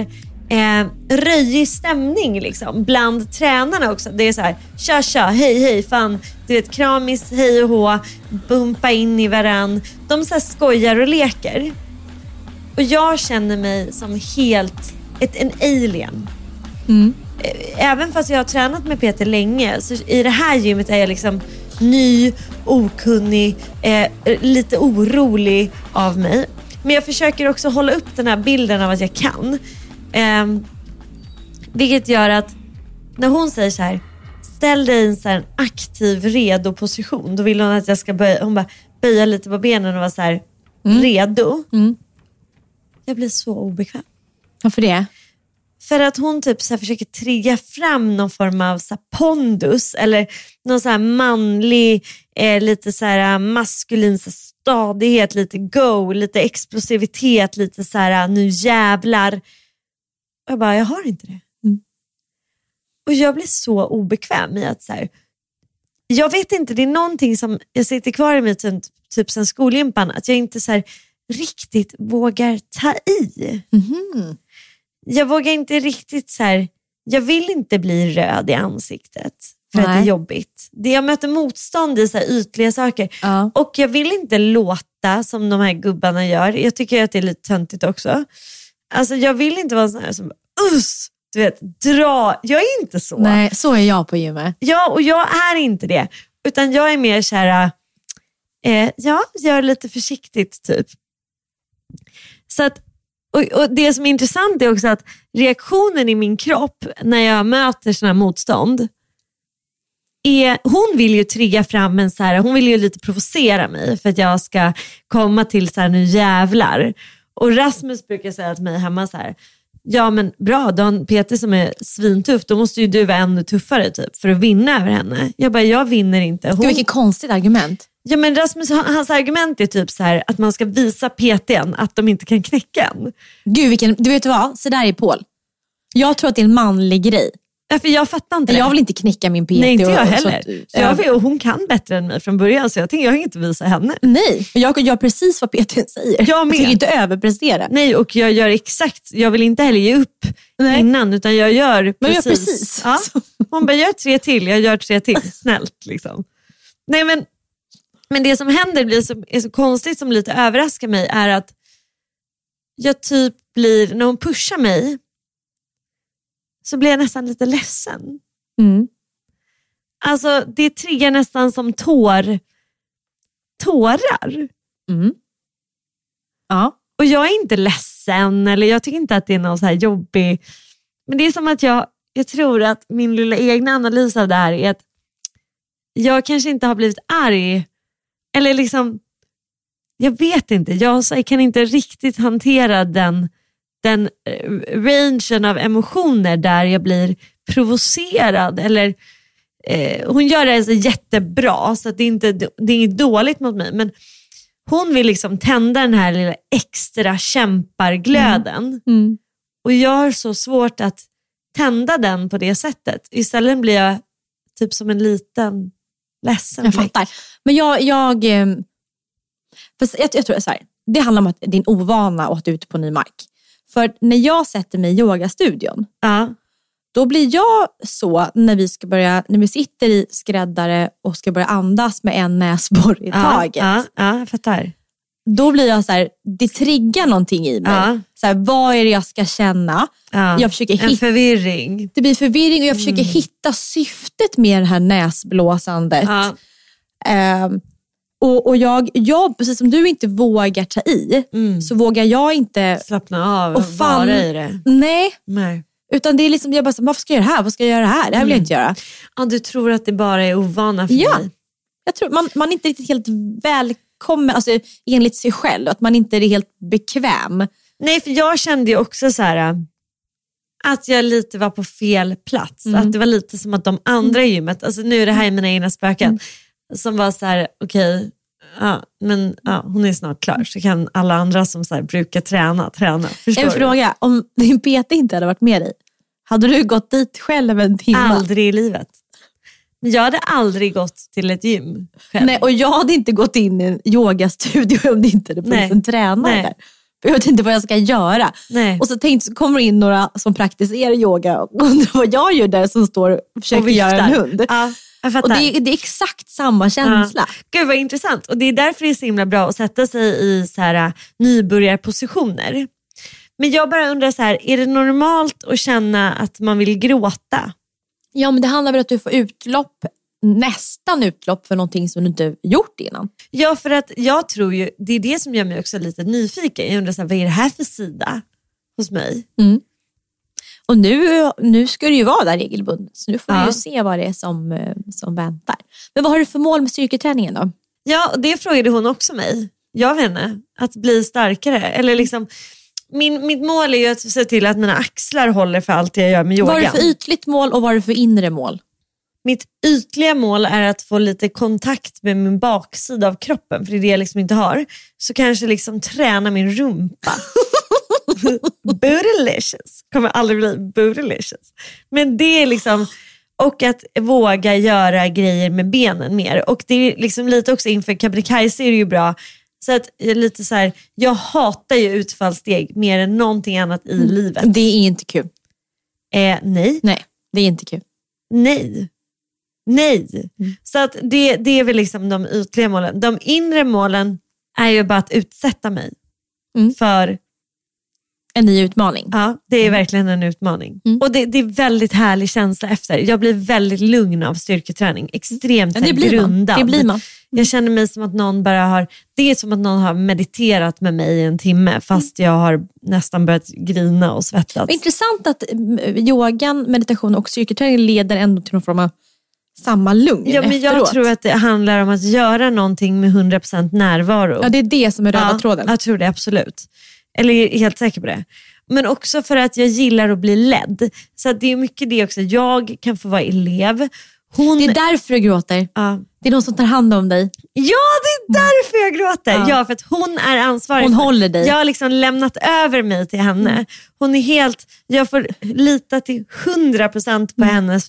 eh, röjig stämning liksom, bland tränarna också. Det är så här, tja tja, hej hej, fan, du vet kramis, hej och hå, bumpa in i varann. De så skojar och leker. Och jag känner mig som helt ett, en alien. Eh, Även fast jag har tränat med Peter länge, så i det här gymmet är jag liksom ny, okunnig, eh, lite orolig av mig. Men jag försöker också hålla upp den här bilden av att jag kan. Ehm, vilket gör att när hon säger så här, ställ dig i en så här aktiv redo position. Då vill hon att jag ska böja, hon bara, böja lite på benen och vara så här redo. Jag blir så obekväm. Varför det? För att hon typ så försöker trigga fram någon form av så pondus eller någon så här manlig, eh, lite så här maskulin så här stadighet, lite go, lite explosivitet, lite så här nu jävlar. Och jag bara, jag har inte det. Och jag blir så obekväm i att så här, jag vet inte, det är någonting som jag sitter kvar i mig typ, typ sen skolgympan, att jag inte så här, riktigt vågar ta i. Jag vågar inte riktigt så här, jag vill inte bli röd i ansiktet för att det är Nej. jobbigt. Det jag möter motstånd i så här ytliga saker. Ja. Och jag vill inte låta som de här gubbarna gör. Jag tycker att det är lite töntigt också. Alltså jag vill inte vara sån här som, uss, du vet, dra. Jag är inte så. Nej, så är jag på gymmet. Ja, och jag är inte det. Utan jag är mer så här, eh, ja, gör lite försiktigt typ. Så att, och, och Det som är intressant är också att reaktionen i min kropp när jag möter sådana här motstånd, är, hon vill ju trigga fram en så här, hon vill ju lite provocera mig för att jag ska komma till så här, nu jävlar. Och Rasmus brukar säga till mig hemma så här, ja men bra, du har en Peter som är svintuff, då måste ju du vara ännu tuffare typ för att vinna över henne. Jag bara, jag vinner inte. Gud, Hon, vilket konstigt argument. Ja, men Rasmus, han- hans argument är typ så här, att man ska visa PTn att de inte kan knäcka en. Gud, vilken, du vet vad? Så där är Paul. Jag tror att det är en manlig grej. Ja, för jag fattar inte. Jag vill inte knäcka min PT. Nej, inte jag och- heller. så Så jag vill, och hon kan bättre än mig från början så jag tänker jag inget att visa henne. Nej, jag gör precis vad PT säger. Jag med. tänker inte överprestera. Nej, och jag gör exakt, jag vill inte heller ge upp Nej. innan utan jag gör Men precis. jag gör precis. Ja. Hon bara, gör tre till, jag gör tre till. Snällt liksom. Nej, men, men det som händer blir så, är så konstigt som lite överraskar mig är att jag typ blir, när hon pushar mig så blir jag nästan lite ledsen. Mm. Alltså det triggar nästan som tår, tårar. Mm. Ja. Och jag är inte ledsen eller jag tycker inte att det är någon så här jobbig... Men det är som att jag, jag tror att min lilla egna analys av det här är att jag kanske inte har blivit arg. Eller liksom, jag vet inte. Jag, jag kan inte riktigt hantera den, den eh, rangen av emotioner där jag blir provocerad. Eller, eh, hon gör det så jättebra så det, är inte, det är inget dåligt mot mig. Men hon vill liksom tända den här lilla extra kämparglöden. Mm. Och jag har så svårt att tända den på det sättet. Istället blir jag typ som en liten ledsen Jag fattar. Men jag, jag, ehm, fast jag, jag tror så här, det handlar om att din ovana och att du är ute på ny mark. För när jag sätter mig i yogastudion, Ja. då blir jag så när vi ska börja, när vi sitter i skräddare och ska börja andas med en näsborr i taget. ja, ja, jag fattar. Då blir jag så här, det triggar någonting i mig. Ja. Så här, vad är det jag ska känna? Ja. Jag försöker en hitta förvirring. det blir förvirring och jag försöker Mm. hitta syftet med det här näsblåsandet. Ja. Ehm, och, och jag, jag, precis som du inte vågar ta i, Mm. så vågar jag inte... Slappna av och fan- vara i det. Nej, Nej. utan det är liksom, jag bara, så, varför ska jag göra det här? Vad ska jag göra det här? Det här vill jag inte göra. Ja, du tror att det bara är ovana för Ja. Jag tror man, man är inte riktigt helt välkommen, alltså, enligt sig själv, att man inte är helt bekväm. Nej, för jag kände ju också så här äh, att jag lite var på fel plats. Mm. Att det var lite som att de andra i gymmet, alltså nu är det här mina egna spöken, Mm. som var så här, okej, ja, men ja, hon är snart klar så kan alla andra som så brukar träna, träna. Förstår En du? fråga, om din PT inte hade varit med dig, hade du gått dit själv en timme? Aldrig i livet. Jag hade aldrig gått till ett gym själv. Nej, och jag hade inte gått in i en yogastudio om det inte hade funnits en tränare Nej. där. Jag vet inte vad jag ska göra. Nej. Och så tänkte, så kommer det in några som praktiserar yoga och undrar vad jag gör där som står och försöker Och göra en hund. Ja. Och det, är- det är exakt samma känsla. Gud vad intressant. Och det är därför det är så himla bra att sätta sig i så här, äh, nybörjarpositioner. Men jag bara undrar, så här, är det normalt att känna att man vill gråta? Ja, men det handlar väl om att du får utlopp, nästan utlopp för någonting som du inte gjort innan. Ja, för att jag tror ju, det är det som gör mig också lite nyfiken. Jag undrar, så här, vad är det här för sida hos mig? Och nu, nu ska du ju vara där regelbundet, så nu får Ja. du ju se vad det är som, eh, som väntar. Men vad har du för mål med styrketräningen då? Ja, det frågade hon också mig. Jag vet inte, att bli starkare. Eller liksom, min, mitt mål är ju att se till att mina axlar håller för allt jag gör med Vad har yogan. du för ytligt mål och vad har du för inre mål? Mitt ytliga mål är att få lite kontakt med min baksida av kroppen, för det är det jag liksom inte har. Så kanske liksom träna min rumpa. bootylicious. Kommer aldrig bli bootylicious. Men det är liksom, och att våga göra grejer med benen mer. Och det är liksom lite också inför Kebnekaise är det ju bra. Så att lite så här, jag hatar ju utfallssteg mer än någonting annat i livet. Det är inte kul. Eh, nej. Nej, det är inte kul. Nej. Nej. Så att det, det är väl liksom de ytliga målen. De inre målen är ju bara att utsätta mig Mm. för, En ny utmaning. ja, det är verkligen en utmaning. Mm. Och det, det är väldigt härlig känsla efter. Jag blir väldigt lugn av styrketräning. Extremt Ja, det blir man. grundad. Det blir man. Jag känner mig som att någon bara har, det är som att någon har mediterat med mig i en timme fast jag har nästan börjat grina och svettas. Intressant att mm, yogan, meditation och styrketräning leder ändå till någon form av samma lugn Ja, men jag efteråt. tror att det handlar om att göra någonting med 100% närvaro. Ja, det är det som är röda tråden. Jag tror det absolut. Eller jag är helt säker på det. Men också för att jag gillar att bli ledd. Så det är mycket det också. Jag kan få vara elev. Hon... Det är därför du gråter. ja. Det är någon som tar hand om dig. ja, det är därför jag gråter. Ja. Ja, för att hon är ansvarig. Hon för- håller dig. Jag har liksom lämnat över mig till henne. Hon är helt, jag får lita till 100% på hennes,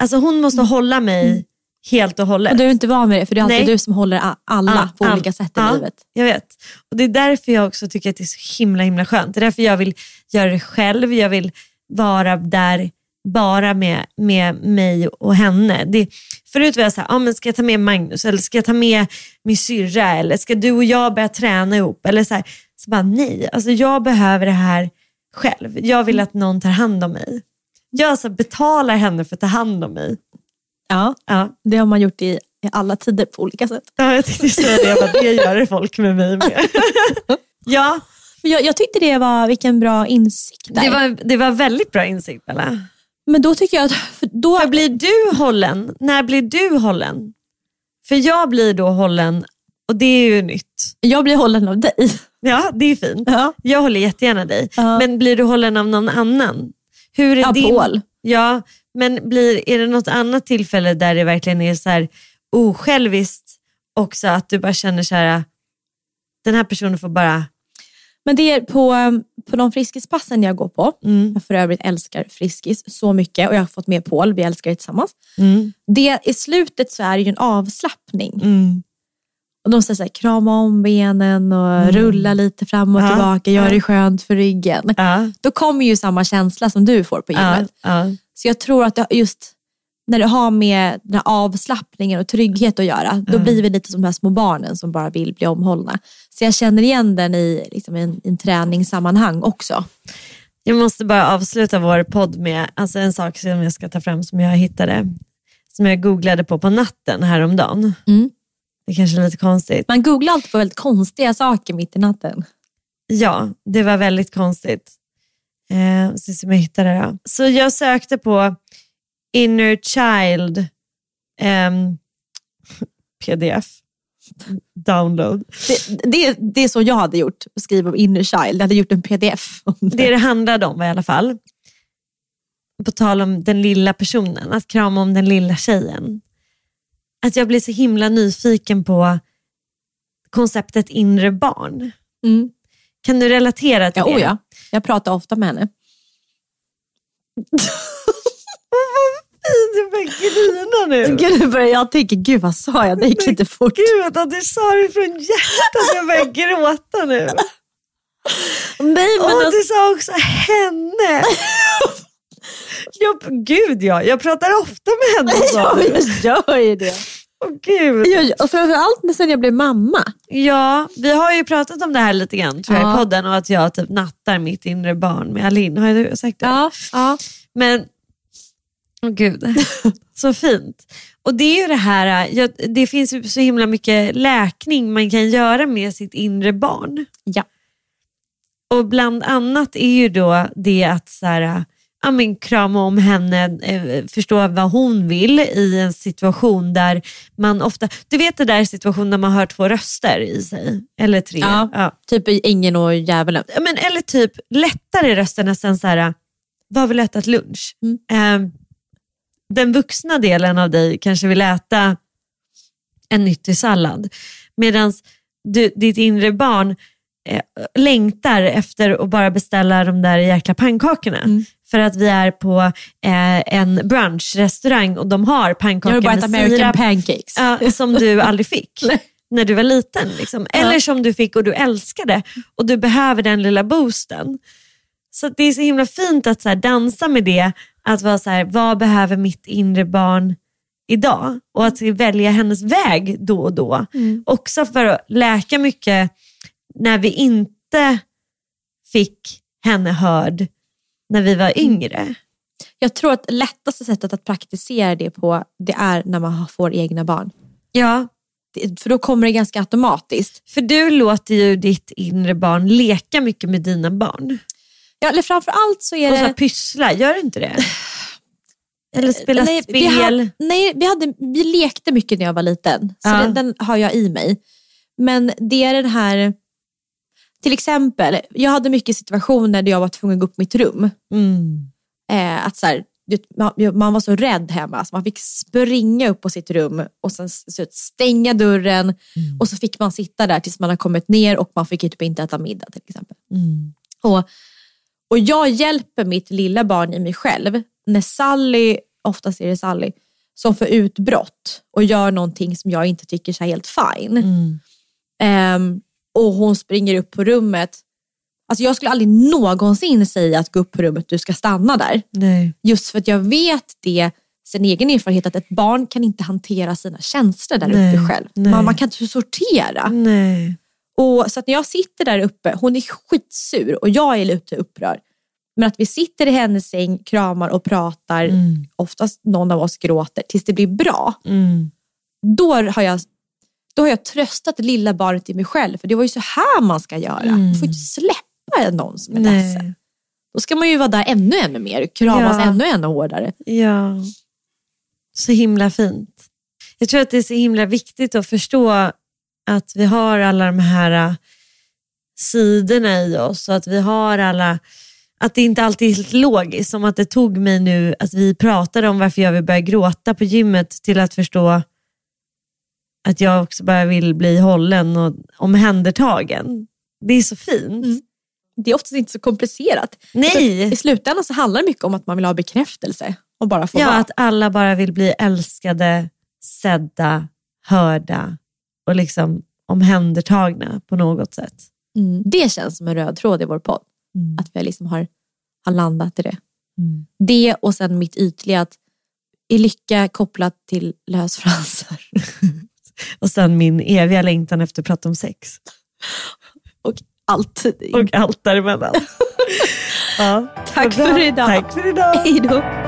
alltså hon måste hålla mig helt och hållet. Och du är inte van med det, för det är alltid Nej. du som håller alla Ja, på olika sätt i ja, livet. Jag vet. Och Det är därför jag också tycker att det är så himla himla skönt. Det är därför jag vill göra det själv. Jag vill vara där bara med, med mig och henne. Det, förut var jag så här, ah, men ska jag ta med Magnus eller ska jag ta med min syrra eller ska du och jag börja träna ihop? Eller så, här, så bara nej, alltså jag behöver det här själv. Jag vill att någon tar hand om mig. Jag alltså betalar henne för att ta hand om mig. Ja, Ja. det har man gjort i, i alla tider på olika sätt. Ja, jag tänkte säga det, bara, det gör folk med mig med. ja, Jag, jag tyckte det var, vilken bra insikt där. Det var, det var väldigt bra insikt Bella. Men då tycker jag att, för då, För blir du hållen, när blir du hållen? För jag blir då hållen och det är ju nytt. jag blir hållen av dig. Ja, det är fint. Ja. Jag håller jättegärna dig. Ja. Men blir du hållen av någon annan? Hur är Ja, din... Paul. Ja, men blir, är det något annat tillfälle där det verkligen är så här osjälviskt också att du bara känner så här, den här personen får bara... Men det är på, på de friskispassen jag går på, Mm, jag för övrigt älskar Friskis så mycket och jag har fått med Paul, vi älskar det tillsammans. mm, Det, I slutet så är det ju en avslappning. mm. Och de säger så här, krama om benen och rulla lite fram och tillbaka, gör det skönt för ryggen. Då kommer ju samma känsla som du får på gymmet. Så jag tror att just när det har med den här avslappningen och trygghet att göra, då Mm. blir vi lite som de här små barnen som bara vill bli omhållna. Så jag känner igen den i liksom en, en träningssammanhang också. Jag måste bara avsluta vår podd med alltså en sak som jag ska ta fram som jag hittade. Som jag googlade på på natten häromdagen. Mm. Det kanske är lite konstigt. Man googlar alltid på väldigt konstiga saker mitt i natten. Ja, det var väldigt konstigt. Eh, ska se om jag hittar det då. Så jag sökte på inner child ehm, pdf download. Det, det, det är så jag hade gjort, skriva om inner child. Jag hade gjort en pdf det. Det det handlade om i alla fall, på tal om den lilla personen, att krama om den lilla tjejen. Att jag blev så himla nyfiken på konceptet inre barn. Mm. Kan du relatera till Ja, det? oh ja, jag pratar ofta med henne. Börjar grina nu. Gud, nu börjar jag tänka, gud vad sa jag? Det gick lite fort. Gud, att du sa det från hjärtat. Jag börjar gråta nu. Nej, men Åh, alltså, du sa också henne. jag, gud ja, jag pratar ofta med henne ja, men jag gör ju det. Åh, gud. Jag, och framförallt när sen jag blev mamma. Ja, vi har ju pratat om det här lite grann tror jag, Ja. i podden och att jag typ nattar mitt inre barn med Alin. Har jag sagt det? ja. Men, åh gud, så fint. Och det är ju det här, jag, det finns så himla mycket läkning man kan göra med sitt inre barn. Ja. Och bland annat är ju då det att så här, ja, men krama om henne, eh, förstå vad hon vill i en situation där man ofta, du vet det där situationen när man hör två röster i sig, eller tre. Ja. Ja. Typ ängeln och djävulen. Ja, Men, eller typ lättare röster nästan så här, vad har vi ätit lunch? Mm. Eh, den vuxna delen av dig kanske vill äta en nyttig sallad. Medan ditt inre barn eh, längtar efter att bara beställa de där jäkla pannkakorna. Mm. För att vi är på eh, en brunchrestaurang och de har Jag pannkakor har bara med American sirap. pancakes. Ja, som du aldrig fick när du var liten. Liksom. Eller som du fick och du älskade och du behöver den lilla boosten. Så det är så himla fint att så dansa med det. Att vara så här, vad behöver mitt inre barn idag? Och att välja hennes väg då och då. Också för att läka mycket när vi inte fick henne hörd när vi var yngre. Jag tror att lättaste sättet att praktisera det på det är när man får egna barn. Ja, För då kommer det ganska automatiskt. för du låter ju ditt inre barn leka mycket med dina barn. Ja, eller framför allt så är Och så det... pyssla, gör du inte det? Eller spela nej, spel. Vi, ha, nej, vi, hade, vi lekte mycket när jag var liten. Så Ja. den, den har jag i mig. Men det är den här... Till exempel, jag hade mycket situationer där jag var tvungen att gå upp mitt rum. Mm. Eh, att så här, man, var så rädd hemma så man fick springa upp på sitt rum och sen stänga dörren och så fick man sitta där tills man har kommit ner och man fick typ inte äta middag till exempel. Mm. Och, och jag hjälper mitt lilla barn i mig själv när Sally, oftast är det Sally, som får utbrott och gör någonting som jag inte tycker är helt fine. Mm. Ehm, och hon springer upp på rummet. Alltså jag skulle aldrig någonsin säga att gå upp på rummet, du ska stanna där. Nej. Just för att jag vet det sen egen erfarenhet att ett barn kan inte hantera sina känslor där Nej, uppe själv. nej. Man, man kan inte sortera. Nej. Och, så att när jag sitter där uppe, hon är skitsur och jag är lite upprörd. Men att vi sitter i hennes säng, kramar och pratar, Mm. oftast någon av oss gråter, tills det blir bra. Mm. Då har jag, då har jag tröstat det lilla barnet i mig själv. För det var ju så här man ska göra. Man får inte släppa någon som är ledsen. Nej. Då ska man ju vara där ännu, ännu mer, kramas Ja. ännu, ännu hårdare. Ja. Så himla fint. Jag tror att det är så himla viktigt att förstå att vi har alla de här äh, sidorna i oss och att vi har alla att det inte alltid är helt logiskt, som att det tog mig nu att vi pratade om varför jag vill börja gråta på gymmet till att förstå att jag också bara vill bli hållen och omhändertagen. Det är så fint. Mm. Det är oftast inte så komplicerat. Nej. I slutändan så handlar det mycket om att man vill ha bekräftelse och bara få Ja, vara. att alla bara vill bli älskade, sedda, hörda och liksom omhändertagna på något sätt. Mm. Det känns som en röd tråd i vår podd. Mm. Att vi liksom har, har landat i det. Mm. Det och sen mitt ytliga att är lycka kopplat till lösfransar. Och sen min eviga längtan efter att prata om sex. och allt. Och allt däremellan. ja, Tack för idag. Tack för idag. Hej då.